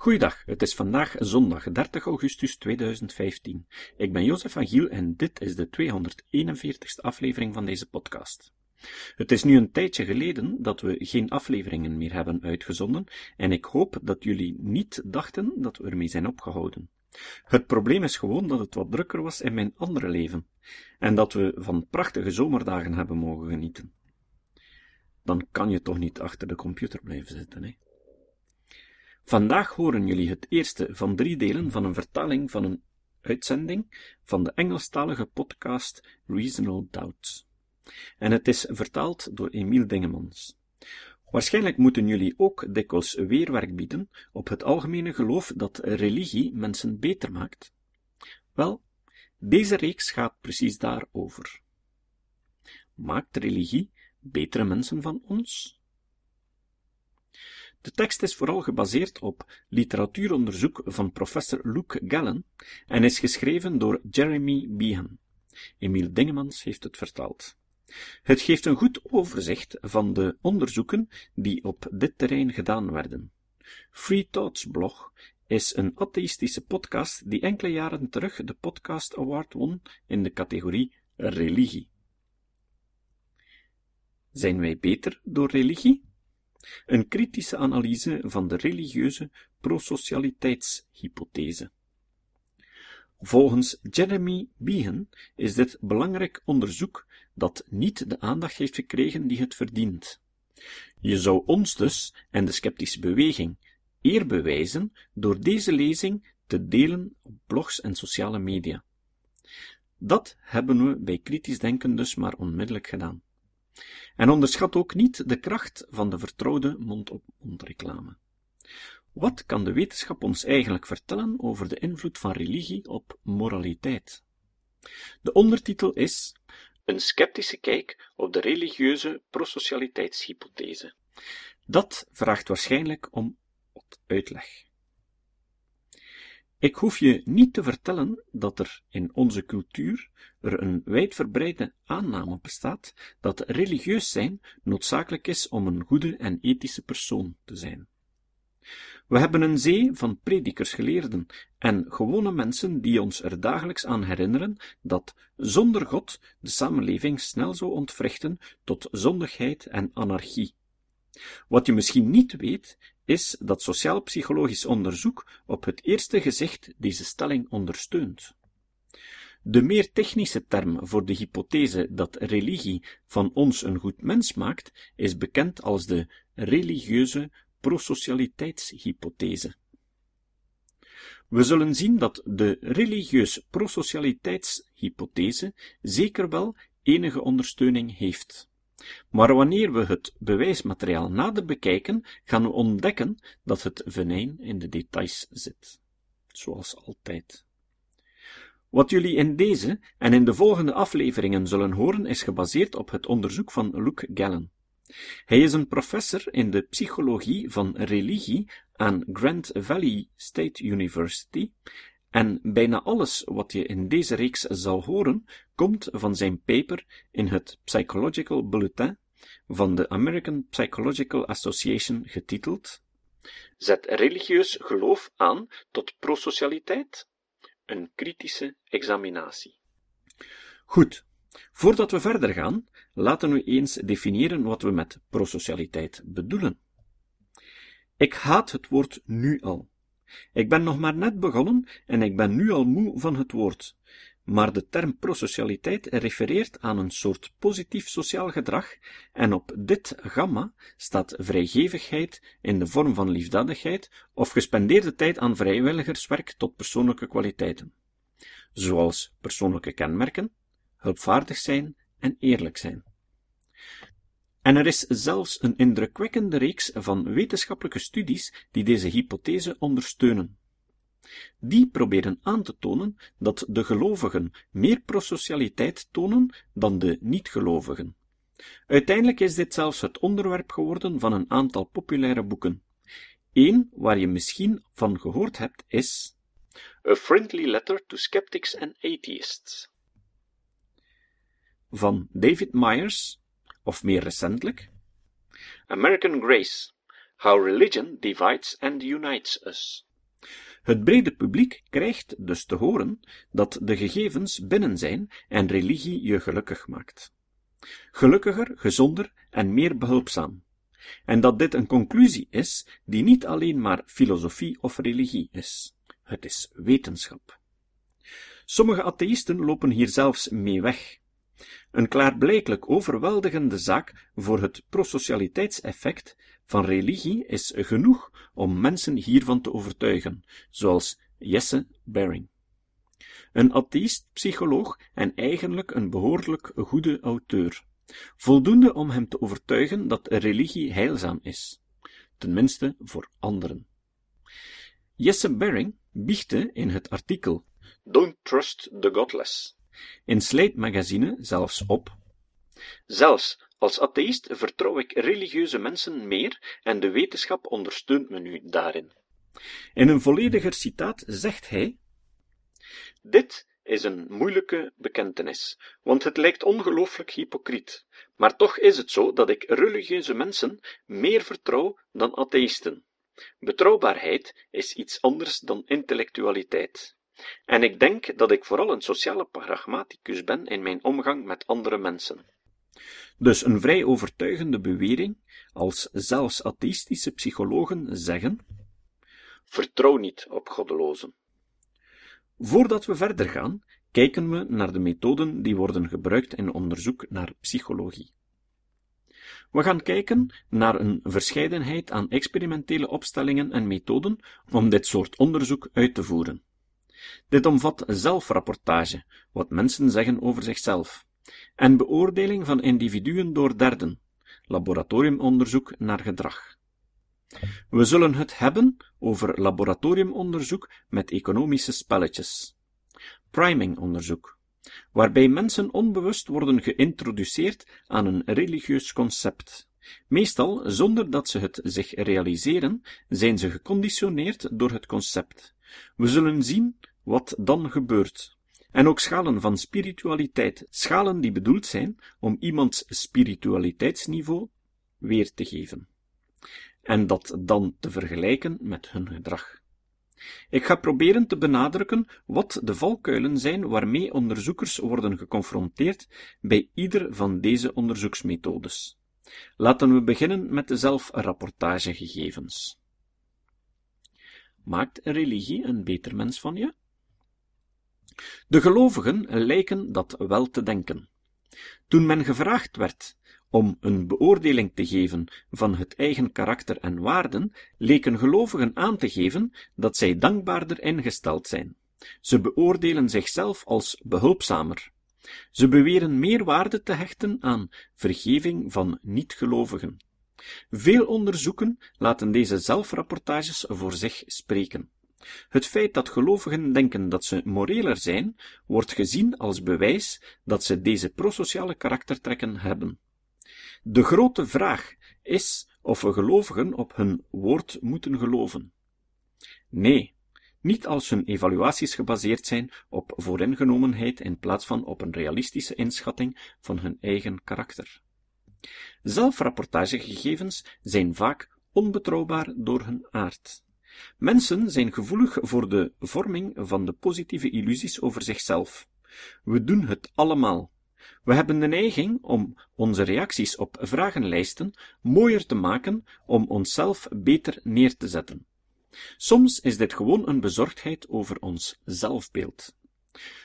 Goeiedag, het is vandaag zondag 30 augustus 2015. Ik ben Jozef van Giel en dit is de 241ste aflevering van deze podcast. Het is nu een tijdje geleden dat we geen afleveringen meer hebben uitgezonden en ik hoop dat jullie niet dachten dat we ermee zijn opgehouden. Het probleem is gewoon dat het wat drukker was in mijn andere leven en dat we van prachtige zomerdagen hebben mogen genieten. Dan kan je toch niet achter de computer blijven zitten, hè? Vandaag horen jullie het eerste van drie delen van een vertaling van een uitzending van de Engelstalige podcast Reasonable Doubts. En het is vertaald door Emiel Dingemans. Waarschijnlijk moeten jullie ook dikwijls weerwerk bieden op het algemene geloof dat religie mensen beter maakt. Wel, deze reeks gaat precies daarover. Maakt religie betere mensen van ons? De tekst is vooral gebaseerd op literatuuronderzoek van professor Luke Gallen en is geschreven door Jeremy Behan. Emiel Dingemans heeft het vertaald. Het geeft een goed overzicht van de onderzoeken die op dit terrein gedaan werden. Free Thoughts Blog is een atheïstische podcast die enkele jaren terug de Podcast Award won in de categorie religie. Zijn wij beter door religie? Een kritische analyse van de religieuze prosocialiteitshypothese. Volgens Jeremy Behan is dit belangrijk onderzoek dat niet de aandacht heeft gekregen die het verdient. Je zou ons dus, en de sceptische beweging, eer bewijzen door deze lezing te delen op blogs en sociale media. Dat hebben we bij kritisch denken dus maar onmiddellijk gedaan. En onderschat ook niet de kracht van de vertrouwde mond-op-mond reclame. Wat kan de wetenschap ons eigenlijk vertellen over de invloed van religie op moraliteit? De ondertitel is Een sceptische kijk op de religieuze prosocialiteitshypothese. Dat vraagt waarschijnlijk om uitleg. Ik hoef je niet te vertellen dat er in onze cultuur er een wijdverbreide aanname bestaat dat religieus zijn noodzakelijk is om een goede en ethische persoon te zijn. We hebben een zee van predikers, geleerden en gewone mensen die ons er dagelijks aan herinneren dat zonder God de samenleving snel zou ontwrichten tot zondigheid en anarchie. Wat je misschien niet weet, is dat sociaal-psychologisch onderzoek op het eerste gezicht deze stelling ondersteunt. De meer technische term voor de hypothese dat religie van ons een goed mens maakt, is bekend als de religieuze prosocialiteitshypothese. We zullen zien dat de religieus prosocialiteitshypothese zeker wel enige ondersteuning heeft. Maar wanneer we het bewijsmateriaal nader bekijken, gaan we ontdekken dat het venijn in de details zit. Zoals altijd. Wat jullie in deze en in de volgende afleveringen zullen horen is gebaseerd op het onderzoek van Luke Gallen. Hij is een professor in de psychologie van religie aan Grand Valley State University en bijna alles wat je in deze reeks zal horen, komt van zijn paper in het Psychological Bulletin van de American Psychological Association getiteld Zet religieus geloof aan tot prosocialiteit? Een kritische examinatie. Goed, voordat we verder gaan, laten we eens definiëren wat we met prosocialiteit bedoelen. Ik haat het woord nu al. Ik ben nog maar net begonnen en ik ben nu al moe van het woord. Maar de term prosocialiteit refereert aan een soort positief sociaal gedrag en op dit gamma staat vrijgevigheid in de vorm van liefdadigheid of gespendeerde tijd aan vrijwilligerswerk tot persoonlijke kwaliteiten, zoals persoonlijke kenmerken, hulpvaardig zijn en eerlijk zijn. En er is zelfs een indrukwekkende reeks van wetenschappelijke studies die deze hypothese ondersteunen. Die proberen aan te tonen dat de gelovigen meer prosocialiteit tonen dan de niet-gelovigen. Uiteindelijk is dit zelfs het onderwerp geworden van een aantal populaire boeken. Eén waar je misschien van gehoord hebt is A Friendly Letter to Skeptics and Atheists van David Myers of meer recentelijk American Grace, How Religion Divides and Unites Us, Het brede publiek krijgt dus te horen dat de gegevens binnen zijn en religie je gelukkig maakt. Gelukkiger, gezonder en meer behulpzaam. En dat dit een conclusie is die niet alleen maar filosofie of religie is. Het is wetenschap. Sommige atheïsten lopen hier zelfs mee weg. Een klaarblijkelijk overweldigende zaak voor het prosocialiteitseffect van religie is genoeg om mensen hiervan te overtuigen, zoals Jesse Baring. Een atheïst-psycholoog en eigenlijk een behoorlijk goede auteur. Voldoende om hem te overtuigen dat religie heilzaam is. Tenminste voor anderen. Jesse Baring biechte in het artikel Don't Trust the Godless in Slate magazine zelfs op Zelfs als atheïst vertrouw ik religieuze mensen meer en de wetenschap ondersteunt me nu daarin. In een vollediger citaat zegt hij Dit is een moeilijke bekentenis, want het lijkt ongelooflijk hypocriet, maar toch is het zo dat ik religieuze mensen meer vertrouw dan atheïsten. Betrouwbaarheid is iets anders dan intellectualiteit. En ik denk dat ik vooral een sociale pragmaticus ben in mijn omgang met andere mensen. Dus een vrij overtuigende bewering, als zelfs atheïstische psychologen zeggen: Vertrouw niet op goddelozen. Voordat we verder gaan, kijken we naar de methoden die worden gebruikt in onderzoek naar psychologie. We gaan kijken naar een verscheidenheid aan experimentele opstellingen en methoden om dit soort onderzoek uit te voeren. Dit omvat zelfrapportage, wat mensen zeggen over zichzelf, en beoordeling van individuen door derden, laboratoriumonderzoek naar gedrag. We zullen het hebben over laboratoriumonderzoek met economische spelletjes. Primingonderzoek, waarbij mensen onbewust worden geïntroduceerd aan een religieus concept. Meestal, zonder dat ze het zich realiseren, zijn ze geconditioneerd door het concept. We zullen zien wat dan gebeurt. En ook schalen van spiritualiteit, schalen die bedoeld zijn om iemands spiritualiteitsniveau weer te geven. En dat dan te vergelijken met hun gedrag. Ik ga proberen te benadrukken wat de valkuilen zijn waarmee onderzoekers worden geconfronteerd bij ieder van deze onderzoeksmethodes. Laten we beginnen met de zelfrapportagegegevens. Maakt religie een beter mens van je? De gelovigen lijken dat wel te denken. Toen men gevraagd werd om een beoordeling te geven van het eigen karakter en waarden, leken gelovigen aan te geven dat zij dankbaarder ingesteld zijn. Ze beoordelen zichzelf als behulpzamer. Ze beweren meer waarde te hechten aan vergeving van niet-gelovigen. Veel onderzoeken laten deze zelfrapportages voor zich spreken. Het feit dat gelovigen denken dat ze moreler zijn, wordt gezien als bewijs dat ze deze prosociale karaktertrekken hebben. De grote vraag is of we gelovigen op hun woord moeten geloven. Nee, niet als hun evaluaties gebaseerd zijn op vooringenomenheid in plaats van op een realistische inschatting van hun eigen karakter. Zelfrapportagegegevens zijn vaak onbetrouwbaar door hun aard. Mensen zijn gevoelig voor de vorming van de positieve illusies over zichzelf. We doen het allemaal. We hebben de neiging om onze reacties op vragenlijsten mooier te maken om onszelf beter neer te zetten. Soms is dit gewoon een bezorgdheid over ons zelfbeeld.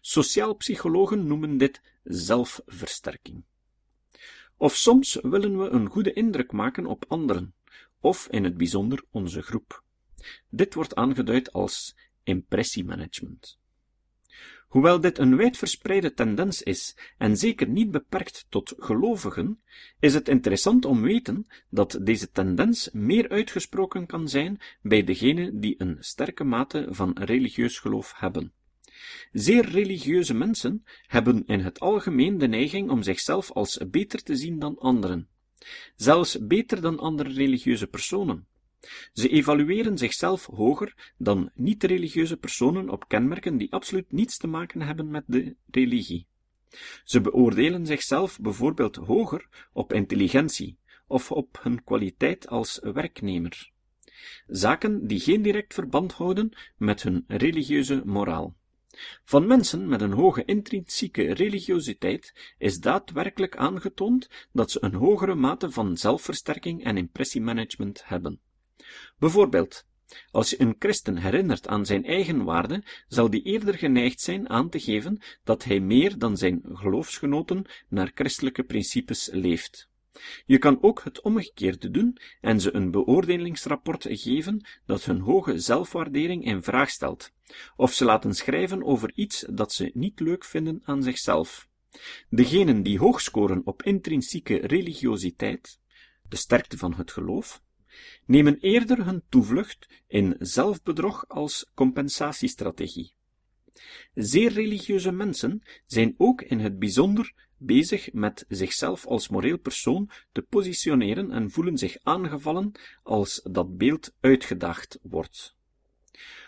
Sociaal psychologen noemen dit zelfversterking. Of soms willen we een goede indruk maken op anderen, of in het bijzonder onze groep. Dit wordt aangeduid als impressiemanagement. Hoewel dit een wijdverspreide tendens is en zeker niet beperkt tot gelovigen, is het interessant om weten dat deze tendens meer uitgesproken kan zijn bij degenen die een sterke mate van religieus geloof hebben. Zeer religieuze mensen hebben in het algemeen de neiging om zichzelf als beter te zien dan anderen, zelfs beter dan andere religieuze personen. Ze evalueren zichzelf hoger dan niet-religieuze personen op kenmerken die absoluut niets te maken hebben met de religie. Ze beoordelen zichzelf bijvoorbeeld hoger op intelligentie of op hun kwaliteit als werknemer. zaken die geen direct verband houden met hun religieuze moraal. Van mensen met een hoge intrinsieke religiositeit is daadwerkelijk aangetoond dat ze een hogere mate van zelfversterking en impressiemanagement hebben. Bijvoorbeeld, als je een christen herinnert aan zijn eigen waarde, zal die eerder geneigd zijn aan te geven dat hij meer dan zijn geloofsgenoten naar christelijke principes leeft. Je kan ook het omgekeerde doen en ze een beoordelingsrapport geven dat hun hoge zelfwaardering in vraag stelt, of ze laten schrijven over iets dat ze niet leuk vinden aan zichzelf. Degenen die hoog scoren op intrinsieke religiositeit, de sterkte van het geloof, nemen eerder hun toevlucht in zelfbedrog als compensatiestrategie. Zeer religieuze mensen zijn ook in het bijzonder bezig met zichzelf als moreel persoon te positioneren en voelen zich aangevallen als dat beeld uitgedaagd wordt.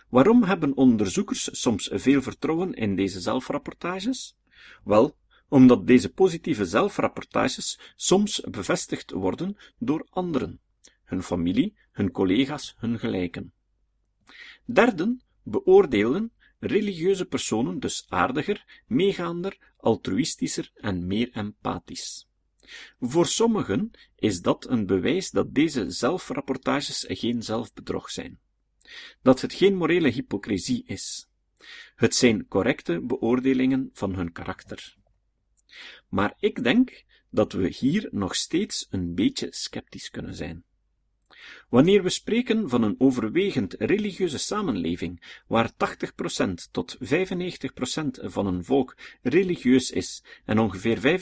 Waarom hebben onderzoekers soms veel vertrouwen in deze zelfrapportages? Wel, omdat deze positieve zelfrapportages soms bevestigd worden door anderen, hun familie, hun collega's, hun gelijken. Derden beoordeelden religieuze personen dus aardiger, meegaander, altruïstischer en meer empathisch. Voor sommigen is dat een bewijs dat deze zelfrapportages geen zelfbedrog zijn. Dat het geen morele hypocrisie is. Het zijn correcte beoordelingen van hun karakter. Maar ik denk dat we hier nog steeds een beetje sceptisch kunnen zijn. Wanneer we spreken van een overwegend religieuze samenleving, waar 80% tot 95% van een volk religieus is en ongeveer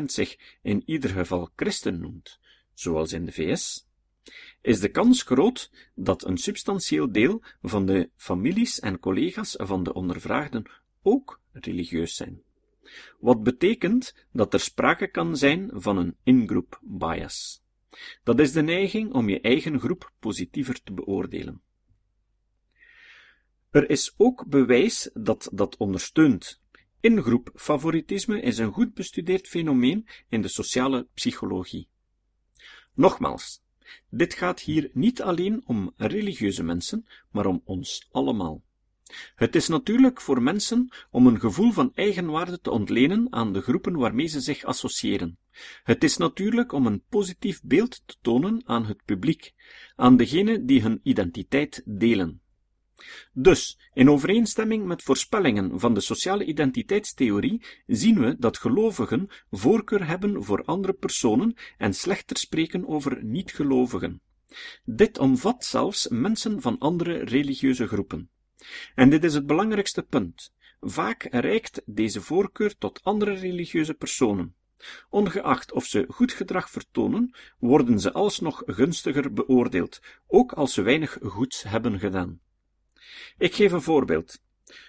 75% zich in ieder geval christen noemt, zoals in de VS, is de kans groot dat een substantieel deel van de families en collega's van de ondervraagden ook religieus zijn. Wat betekent dat er sprake kan zijn van een in-group bias. Dat is de neiging om je eigen groep positiever te beoordelen. Er is ook bewijs dat dat ondersteunt. Ingroep favoritisme is een goed bestudeerd fenomeen in de sociale psychologie. Nogmaals, dit gaat hier niet alleen om religieuze mensen, maar om ons allemaal. Het is natuurlijk voor mensen om een gevoel van eigenwaarde te ontlenen aan de groepen waarmee ze zich associëren. Het is natuurlijk om een positief beeld te tonen aan het publiek, aan degenen die hun identiteit delen. Dus, in overeenstemming met voorspellingen van de sociale identiteitstheorie, zien we dat gelovigen voorkeur hebben voor andere personen en slechter spreken over niet-gelovigen. Dit omvat zelfs mensen van andere religieuze groepen. En dit is het belangrijkste punt. Vaak reikt deze voorkeur tot andere religieuze personen. Ongeacht of ze goed gedrag vertonen, worden ze alsnog gunstiger beoordeeld, ook als ze weinig goeds hebben gedaan. Ik geef een voorbeeld.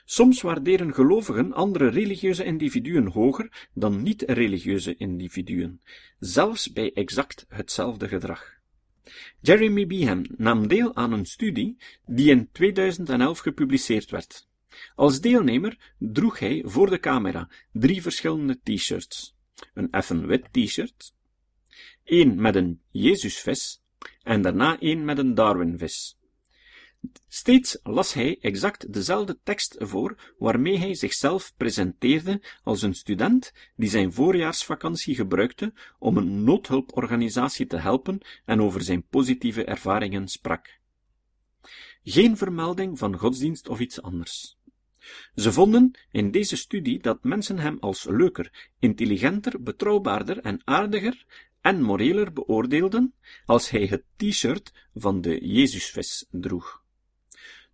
Soms waarderen gelovigen andere religieuze individuen hoger dan niet-religieuze individuen, zelfs bij exact hetzelfde gedrag. Jeremy Behan nam deel aan een studie die in 2011 gepubliceerd werd. Als deelnemer droeg hij voor de camera drie verschillende t-shirts. Een effen wit t-shirt, één met een Jezusvis en daarna één met een Darwinvis. Steeds las hij exact dezelfde tekst voor waarmee hij zichzelf presenteerde als een student die zijn voorjaarsvakantie gebruikte om een noodhulporganisatie te helpen en over zijn positieve ervaringen sprak. Geen vermelding van godsdienst of iets anders. Ze vonden in deze studie dat mensen hem als leuker, intelligenter, betrouwbaarder en aardiger en moreler beoordeelden als hij het t-shirt van de Jezusvis droeg.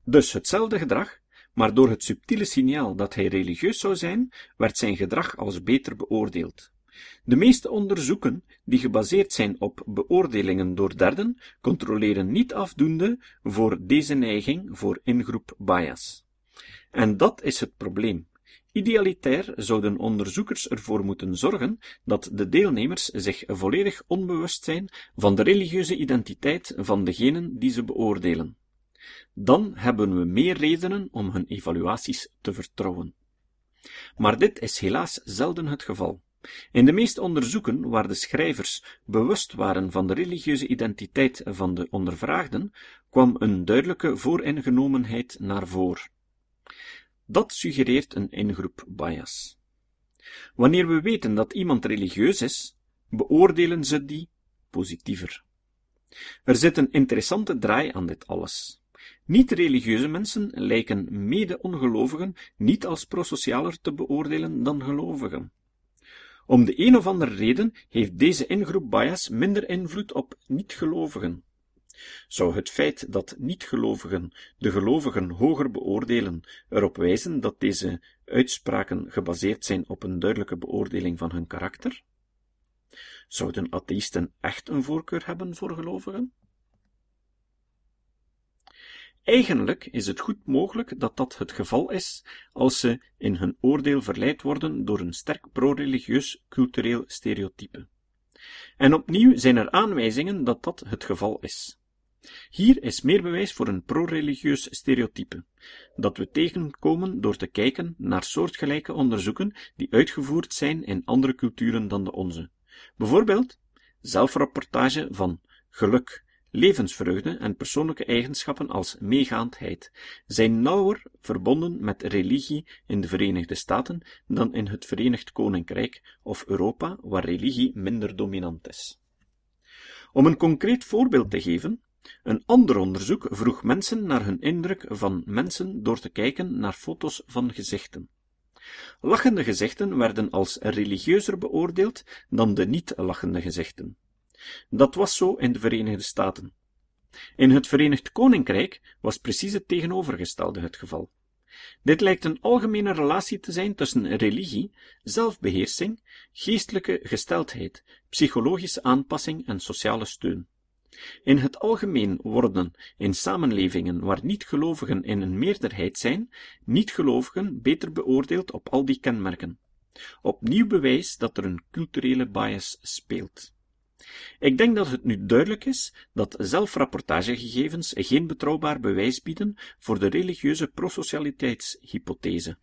Dus hetzelfde gedrag, maar door het subtiele signaal dat hij religieus zou zijn, werd zijn gedrag als beter beoordeeld. De meeste onderzoeken, die gebaseerd zijn op beoordelingen door derden, controleren niet afdoende voor deze neiging voor ingroep bias. En dat is het probleem. Idealitair zouden onderzoekers ervoor moeten zorgen dat de deelnemers zich volledig onbewust zijn van de religieuze identiteit van degenen die ze beoordelen dan hebben we meer redenen om hun evaluaties te vertrouwen. Maar dit is helaas zelden het geval. In de meeste onderzoeken waar de schrijvers bewust waren van de religieuze identiteit van de ondervraagden, kwam een duidelijke vooringenomenheid naar voren. Dat suggereert een ingroep bias. Wanneer we weten dat iemand religieus is, beoordelen ze die positiever. Er zit een interessante draai aan dit alles. Niet-religieuze mensen lijken mede-ongelovigen niet als prosocialer te beoordelen dan gelovigen. Om de een of andere reden heeft deze ingroep bias minder invloed op niet-gelovigen. Zou het feit dat niet-gelovigen de gelovigen hoger beoordelen erop wijzen dat deze uitspraken gebaseerd zijn op een duidelijke beoordeling van hun karakter? Zouden atheïsten echt een voorkeur hebben voor gelovigen? Eigenlijk is het goed mogelijk dat dat het geval is als ze in hun oordeel verleid worden door een sterk pro-religieus cultureel stereotype. En opnieuw zijn er aanwijzingen dat dat het geval is. Hier is meer bewijs voor een pro-religieus stereotype, dat we tegenkomen door te kijken naar soortgelijke onderzoeken die uitgevoerd zijn in andere culturen dan de onze. Bijvoorbeeld zelfrapportage van geluk, levensvreugde en persoonlijke eigenschappen als meegaandheid zijn nauwer verbonden met religie in de Verenigde Staten dan in het Verenigd Koninkrijk of Europa, waar religie minder dominant is. Om een concreet voorbeeld te geven, een ander onderzoek vroeg mensen naar hun indruk van mensen door te kijken naar foto's van gezichten. Lachende gezichten werden als religieuzer beoordeeld dan de niet-lachende gezichten. Dat was zo in de Verenigde Staten. In het Verenigd Koninkrijk was precies het tegenovergestelde het geval. Dit lijkt een algemene relatie te zijn tussen religie, zelfbeheersing, geestelijke gesteldheid, psychologische aanpassing en sociale steun. In het algemeen worden in samenlevingen waar niet-gelovigen in een meerderheid zijn, niet-gelovigen beter beoordeeld op al die kenmerken. Opnieuw bewijs dat er een culturele bias speelt. Ik denk dat het nu duidelijk is dat zelfrapportagegegevens geen betrouwbaar bewijs bieden voor de religieuze prosocialiteitshypothese.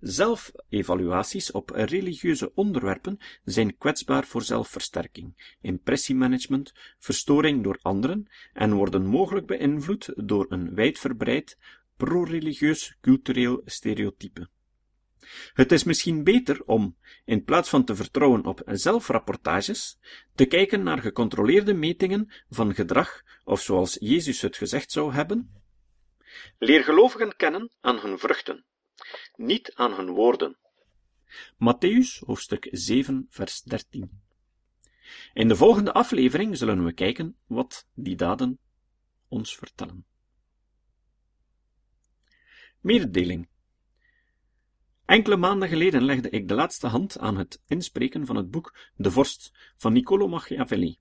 Zelfevaluaties op religieuze onderwerpen zijn kwetsbaar voor zelfversterking, impressiemanagement, verstoring door anderen en worden mogelijk beïnvloed door een wijdverbreid pro-religieus cultureel stereotype. Het is misschien beter om, in plaats van te vertrouwen op zelfrapportages, te kijken naar gecontroleerde metingen van gedrag, of zoals Jezus het gezegd zou hebben, leer gelovigen kennen aan hun vruchten, niet aan hun woorden. Matthäus, hoofdstuk 7, vers 13. In de volgende aflevering zullen we kijken wat die daden ons vertellen. Mededeling Enkele maanden geleden legde ik de laatste hand aan het inspreken van het boek De Vorst van Niccolo Machiavelli.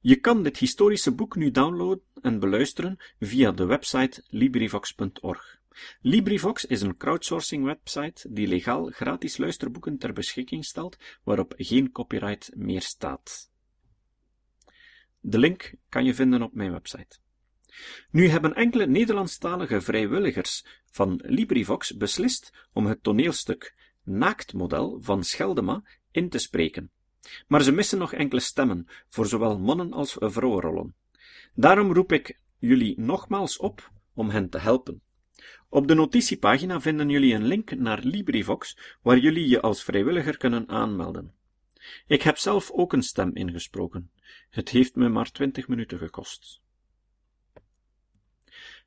Je kan dit historische boek nu downloaden en beluisteren via de website LibriVox.org. LibriVox is een crowdsourcing website die legaal gratis luisterboeken ter beschikking stelt waarop geen copyright meer staat. De link kan je vinden op mijn website. Nu hebben enkele Nederlandstalige vrijwilligers van LibriVox beslist om het toneelstuk Naaktmodel van Scheldema in te spreken. Maar ze missen nog enkele stemmen, voor zowel mannen als vrouwenrollen. Daarom roep ik jullie nogmaals op om hen te helpen. Op de notitiepagina vinden jullie een link naar LibriVox, waar jullie je als vrijwilliger kunnen aanmelden. Ik heb zelf ook een stem ingesproken. Het heeft me maar twintig minuten gekost.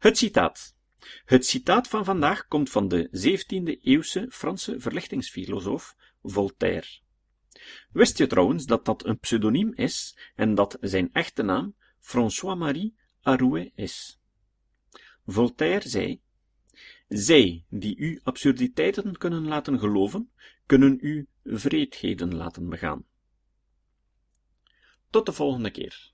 Het citaat. Het citaat van vandaag komt van de 17e-eeuwse Franse verlichtingsfilosoof Voltaire. Wist je trouwens dat dat een pseudoniem is en dat zijn echte naam François-Marie Arouet is? Voltaire zei: Zij die u absurditeiten kunnen laten geloven, kunnen u vreedheden laten begaan. Tot de volgende keer.